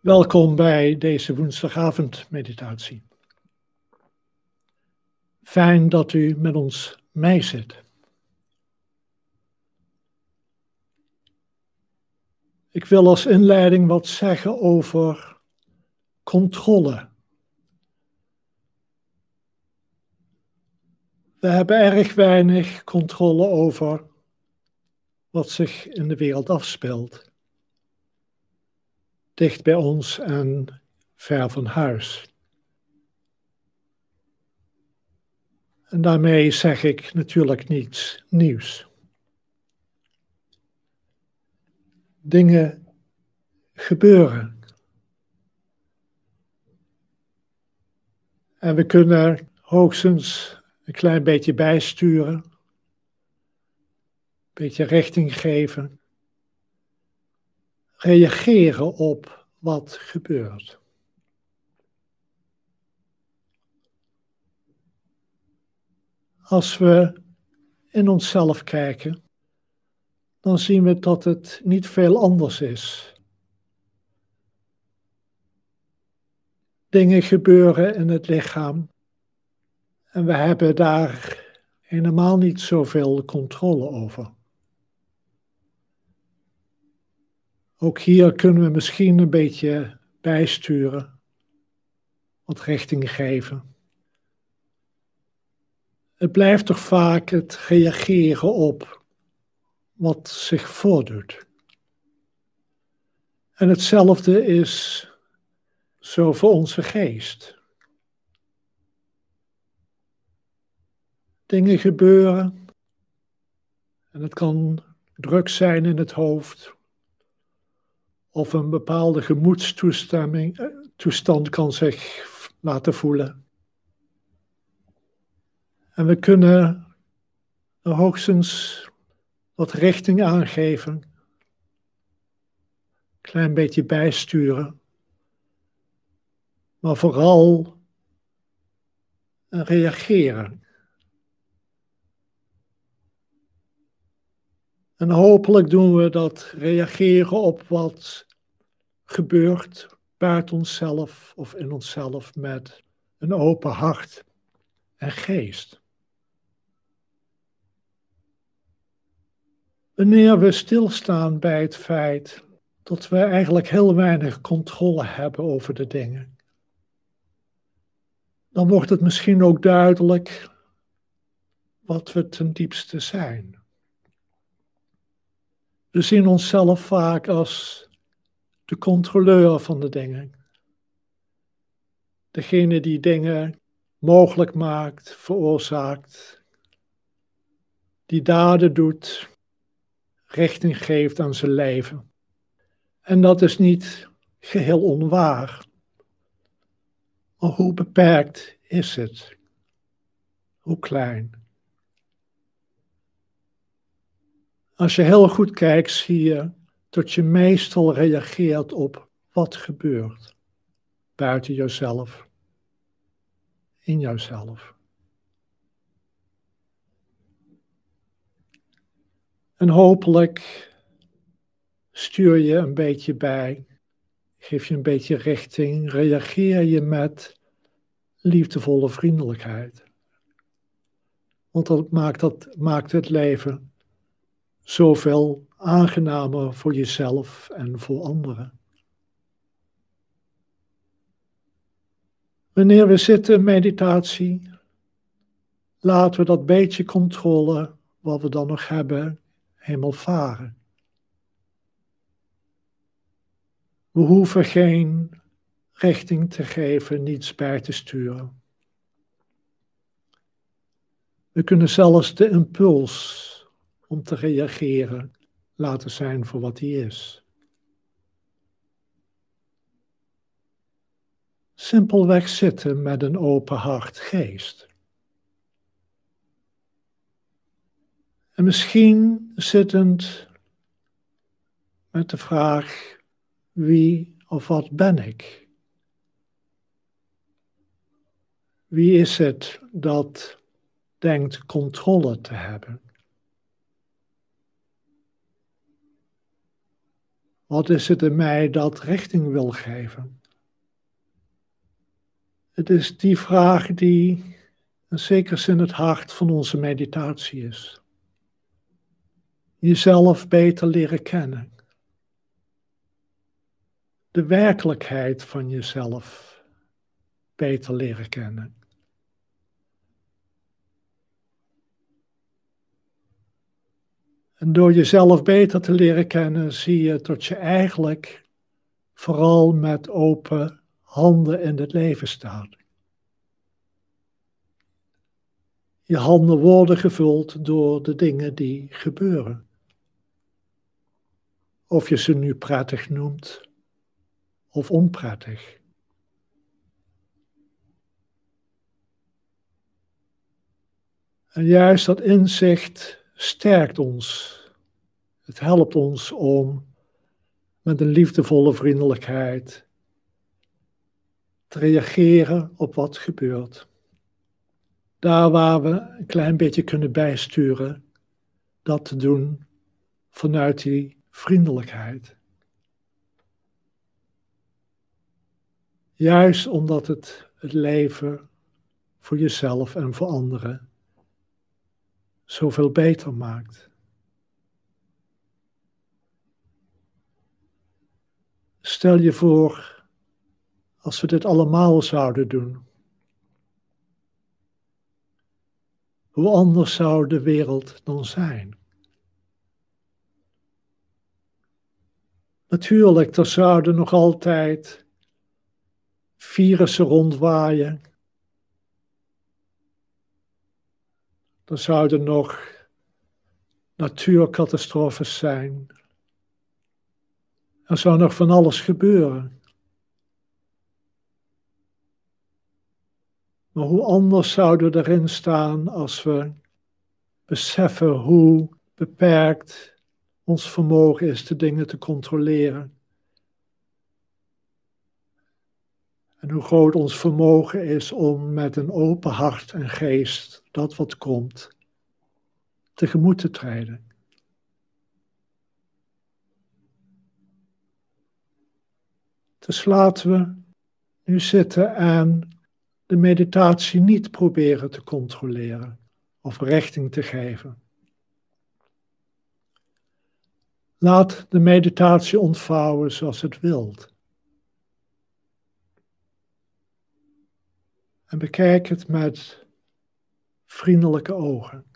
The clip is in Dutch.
Welkom bij deze woensdagavondmeditatie. Fijn dat u met ons mee zit. Ik wil als inleiding wat zeggen over controle. We hebben erg weinig controle over wat zich in de wereld afspeelt dicht bij ons en ver van huis. En daarmee zeg ik natuurlijk niets nieuws. Dingen gebeuren. En we kunnen hoogstens een klein beetje bijsturen, een beetje richting geven reageren op wat gebeurt. Als we in onszelf kijken, dan zien we dat het niet veel anders is. Dingen gebeuren in het lichaam en we hebben daar helemaal niet zoveel controle over. Ook hier kunnen we misschien een beetje bijsturen, wat richting geven. Het blijft toch vaak het reageren op wat zich voordoet. En hetzelfde is zo voor onze geest. Dingen gebeuren en het kan druk zijn in het hoofd of een bepaalde gemoedstoestand eh, kan zich laten voelen. En we kunnen hoogstens wat richting aangeven, een klein beetje bijsturen, maar vooral reageren. En hopelijk doen we dat reageren op wat gebeurt buiten onszelf of in onszelf met een open hart en geest. Wanneer we stilstaan bij het feit dat we eigenlijk heel weinig controle hebben over de dingen, dan wordt het misschien ook duidelijk wat we ten diepste zijn. We zien onszelf vaak als de controleur van de dingen. Degene die dingen mogelijk maakt, veroorzaakt, die daden doet, richting geeft aan zijn leven. En dat is niet geheel onwaar. Maar hoe beperkt is het? Hoe klein? Als je heel goed kijkt, zie je dat je meestal reageert op wat gebeurt buiten jezelf, in jouzelf. En hopelijk stuur je een beetje bij, geef je een beetje richting, reageer je met liefdevolle vriendelijkheid. Want dat maakt, dat maakt het leven zoveel aangenamer voor jezelf en voor anderen. Wanneer we zitten in meditatie, laten we dat beetje controle wat we dan nog hebben helemaal varen. We hoeven geen richting te geven, niets bij te sturen. We kunnen zelfs de impuls om te reageren laten zijn voor wat hij is. Simpelweg zitten met een open hart geest. En misschien zittend met de vraag: wie of wat ben ik? Wie is het dat denkt controle te hebben? Wat is het in mij dat richting wil geven? Het is die vraag die in zekere zin het hart van onze meditatie is. Jezelf beter leren kennen. De werkelijkheid van jezelf beter leren kennen. En door jezelf beter te leren kennen, zie je dat je eigenlijk vooral met open handen in het leven staat. Je handen worden gevuld door de dingen die gebeuren. Of je ze nu prettig noemt of onprettig. En juist dat inzicht sterkt ons. Het helpt ons om met een liefdevolle vriendelijkheid te reageren op wat gebeurt. Daar waar we een klein beetje kunnen bijsturen, dat te doen vanuit die vriendelijkheid. Juist omdat het het leven voor jezelf en voor anderen zoveel beter maakt. Stel je voor, als we dit allemaal zouden doen, hoe anders zou de wereld dan zijn? Natuurlijk, er zouden nog altijd virussen rondwaaien Er zouden nog natuurcatastrofes zijn. Er zou nog van alles gebeuren. Maar hoe anders zouden we erin staan als we beseffen hoe beperkt ons vermogen is de dingen te controleren. En hoe groot ons vermogen is om met een open hart en geest dat wat komt tegemoet te treden. Dus laten we nu zitten en de meditatie niet proberen te controleren of richting te geven. Laat de meditatie ontvouwen zoals het wilt. En bekijk het met vriendelijke ogen.